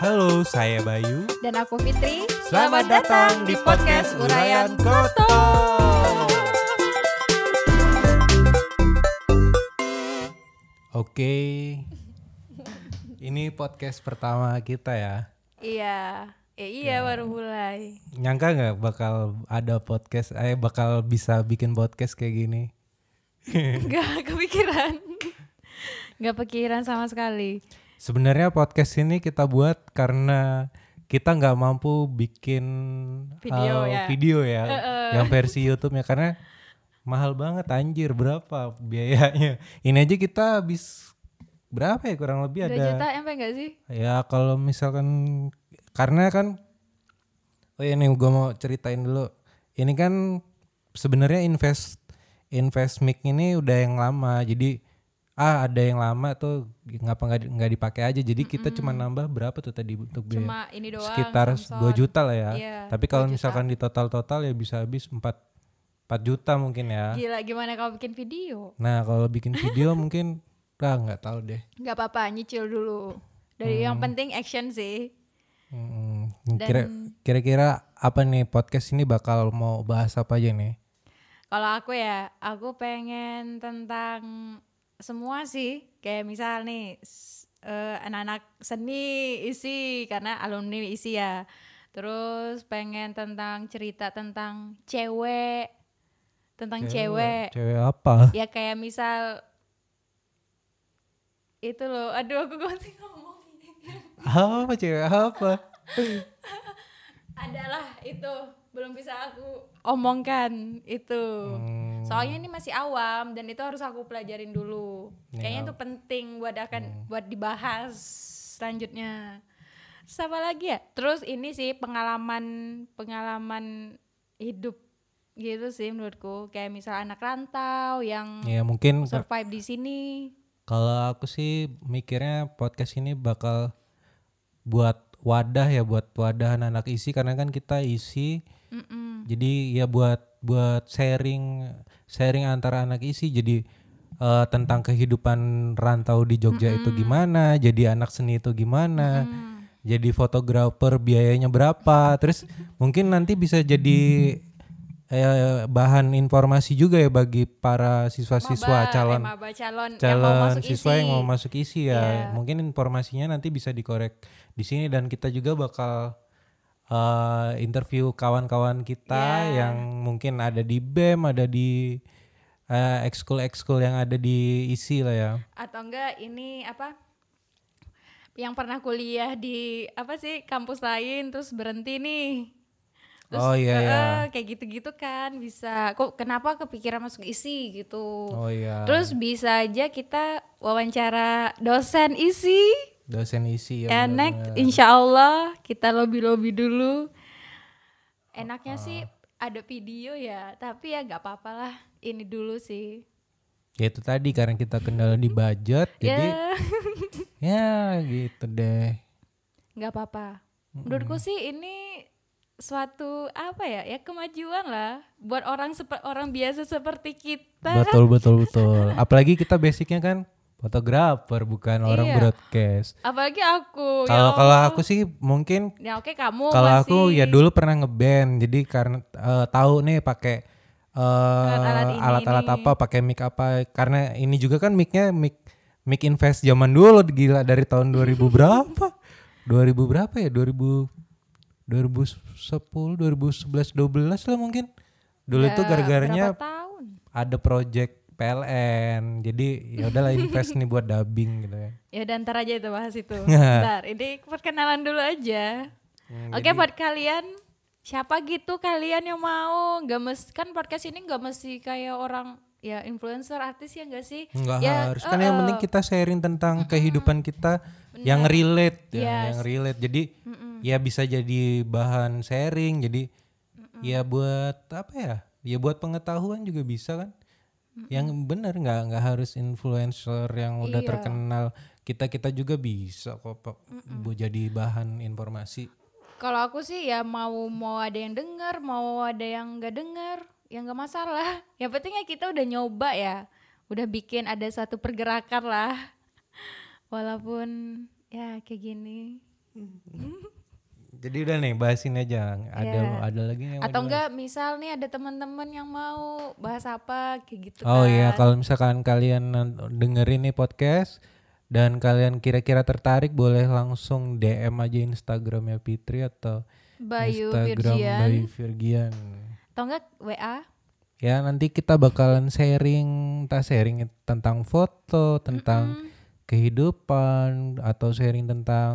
Halo, saya Bayu. Dan aku Fitri. Selamat datang di podcast Urayan Koto. Oke, ini podcast pertama kita ya. Iya, eh, iya baru mulai. Nyangka nggak bakal ada podcast, eh bakal bisa bikin podcast kayak gini? Gak kepikiran. Gak pikiran sama sekali. Sebenarnya podcast ini kita buat karena kita nggak mampu bikin Video uh, ya. video ya, yang versi YouTube-nya karena mahal banget anjir berapa biayanya. Ini aja kita habis berapa ya kurang lebih 2 ada juta sampai gak sih? ya kalau misalkan karena kan oh ini gue mau ceritain dulu ini kan sebenarnya invest invest mic ini udah yang lama jadi ah ada yang lama tuh ngapa nggak nggak dipakai aja jadi kita cuma nambah berapa tuh tadi untuk biaya Cuma ini doang. sekitar 2 Samson. juta lah ya Iya, tapi kalau 2 juta. misalkan di total total ya bisa habis 4 4 juta mungkin ya Gila gimana kalau bikin video? nah kalau bikin video mungkin ah nggak tahu deh Gak apa-apa, nyicil dulu. Dari yang penting action sih. Hmm, Dan- kira kira-kira apa nih podcast ini bakal mau bahas apa aja nih? Kalau aku ya, aku pengen tentang semua sih. Kayak misal nih, eh, anak-anak seni isi karena alumni isi ya. Terus pengen tentang cerita tentang cewek, tentang cewek. Cewek apa? Ya kayak misal itu loh. Aduh aku ganti ngomong. Apa cewek apa? Adalah itu belum bisa aku omongkan itu. Hmm, Soalnya ini masih awam dan itu harus aku pelajarin dulu. Iya. Kayaknya itu penting buat akan Hmm. buat dibahas selanjutnya. Terus apa lagi ya? Terus ini sih pengalaman pengalaman hidup gitu sih menurutku. Kayak misal anak rantau yang ya mungkin survive di sini. kalau aku sih mikirnya podcast ini bakal buat wadah ya buat wadah anak-anak isi karena kan kita isi Mm-mm. jadi ya buat buat sharing sharing antara anak isi jadi eh, tentang kehidupan rantau di Jogja itu gimana jadi anak seni itu gimana Hmm. jadi fotografer biayanya berapa terus mungkin nanti bisa jadi eh, bahan informasi juga ya bagi para siswa-siswa Maba, calon eh, maba calon, yang mau calon masuk siswa isi. yang mau masuk isi ya Iya. mungkin informasinya nanti bisa dikorek di sini dan kita juga bakal eh, interview kawan-kawan kita Iya. yang mungkin ada di BEM ada di eh, ekskul-ekskul yang ada di isi lah ya atau enggak ini apa yang pernah kuliah di apa sih kampus lain terus berhenti nih terus Oh, iya, iya. kayak gitu-gitu kan bisa. Kok kenapa kepikiran masuk isi gitu? Oh iya. Terus bisa aja kita wawancara dosen isi dosen isi ya enak insya Allah kita lobby lobby dulu. Enaknya sih ada video ya tapi ya nggak apa-apa lah. Ini dulu sih. Ya itu tadi karena kita kendala di budget jadi ya ya gitu deh. Nggak apa-apa. Menurutku sih ini suatu apa ya ya kemajuan lah buat orang seper, orang biasa seperti kita. betul betul betul apalagi kita basicnya kan fotografer bukan orang Iya. broadcast Apalagi aku. ya kalau kalau Allah. aku sih mungkin ya oke kamu Kalau masih aku ya dulu pernah ngeband, jadi karena eh, tahu nih pakai eh, Alat-alat apa, pakai mic apa. Karena ini juga kan micnya mic mic invest zaman dulu gila dari tahun 2000 berapa? 2000 berapa ya? 2000 2010, 2011, 12 lah mungkin. Dulu Ya, itu gara-garanya ada project PLN. Jadi ya udahlah invest nih buat dubbing gitu ya. Ya udah ntar aja itu bahas itu. Bentar, ini perkenalan dulu aja. Hmm, Oke buat kalian siapa gitu kalian yang mau nggak mes kan podcast ini nggak mesti kayak orang ya influencer artis ya enggak sih? Enggak Ya, harus kan yang eh, penting kita sharing tentang kehidupan kita yang relate ya, Yes. yang relate. Jadi ya bisa jadi bahan sharing. Jadi ya buat apa ya? Ya buat pengetahuan juga bisa kan. Yang benar nggak nggak harus influencer yang udah Iya. terkenal. Kita kita juga bisa kok Pak, buat jadi bahan informasi. Kalau aku sih ya mau mau ada yang dengar, mau ada yang nggak dengar, ya nggak masalah. Yang penting ya kita udah nyoba ya, udah bikin ada satu pergerakan lah. Walaupun ya kayak gini. Jadi udah nih bahasin aja. Ada Iya. ada lagi yang Atau enggak misal nih ada teman-teman yang mau bahas apa kayak gitu Oh kan. iya, kalau misalkan kalian dengerin nih podcast dan kalian kira-kira tertarik boleh langsung DM aja Instagramnya Fitri atau Bayu Instagram Virgian Bayu Virgian. atau enggak WA. Ya nanti kita bakalan sharing, entah sharing tentang foto, tentang kehidupan atau sharing tentang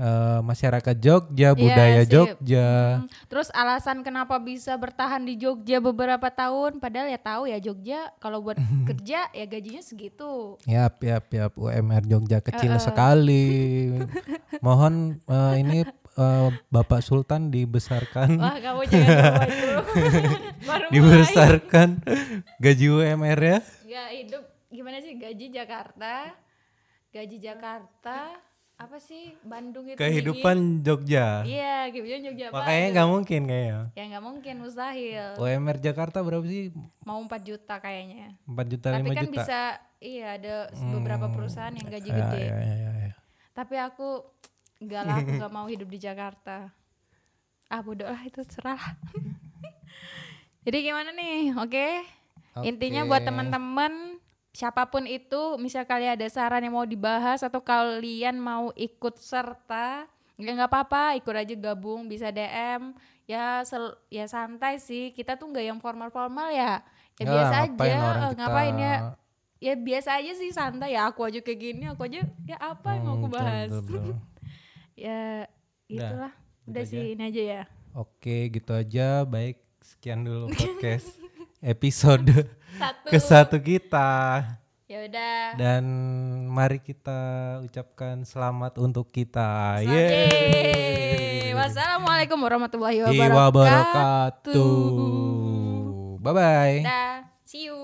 eh, masyarakat Jogja, budaya Iya sih. Jogja. Hmm, Terus alasan kenapa bisa bertahan di Jogja beberapa tahun padahal ya tahu ya Jogja kalau buat kerja ya gajinya segitu. Yap, yap, yap. UMR Jogja kecil sekali. Mohon eh, ini eh, Bapak Sultan dibesarkan, Wah, kamu jangan dibesarkan gaji UMR ya. Ya hidup gimana sih gaji Jakarta? Gaji Jakarta apa sih Bandung itu Kehidupan Jogja. dingin. Iya, kehidupan Jogja Makanya nggak mungkin kayaknya. Ya nggak mungkin mustahil. UMR Jakarta berapa sih? Mau 4 juta kayaknya. 4 juta, Tapi 5 kan juta. bisa iya ada beberapa perusahaan yang gaji Ya, gede. ya, ya, ya, ya. Tapi aku enggak lah, aku nggak mau hidup di Jakarta. Ah bodoh lah itu serah. lah. Jadi gimana nih? Oke. Intinya buat teman-teman siapa pun itu, misal kalian ada saran yang mau dibahas atau kalian mau ikut serta, ya nggak apa-apa, ikut aja gabung, bisa DM. Ya sel- ya santai sih. Kita tuh nggak yang formal-formal ya. Ya Ya, biasa ngapain aja. orang eh, kita- Ngapain ya? Ya biasa aja sih santai ya. Aku aja kayak gini, aku aja ya apa yang mau aku Hmm, betul, bahas. betul, ya itulah udah gitu sih ini aja ya Oke, gitu aja. Baik, sekian dulu podcast episode satu ke satu kita. ya udah Dan mari kita ucapkan selamat untuk kita. Yeay. wassalamualaikum warahmatullahi Wabarakatuh. wabarakatuh Bye bye. Dah, see you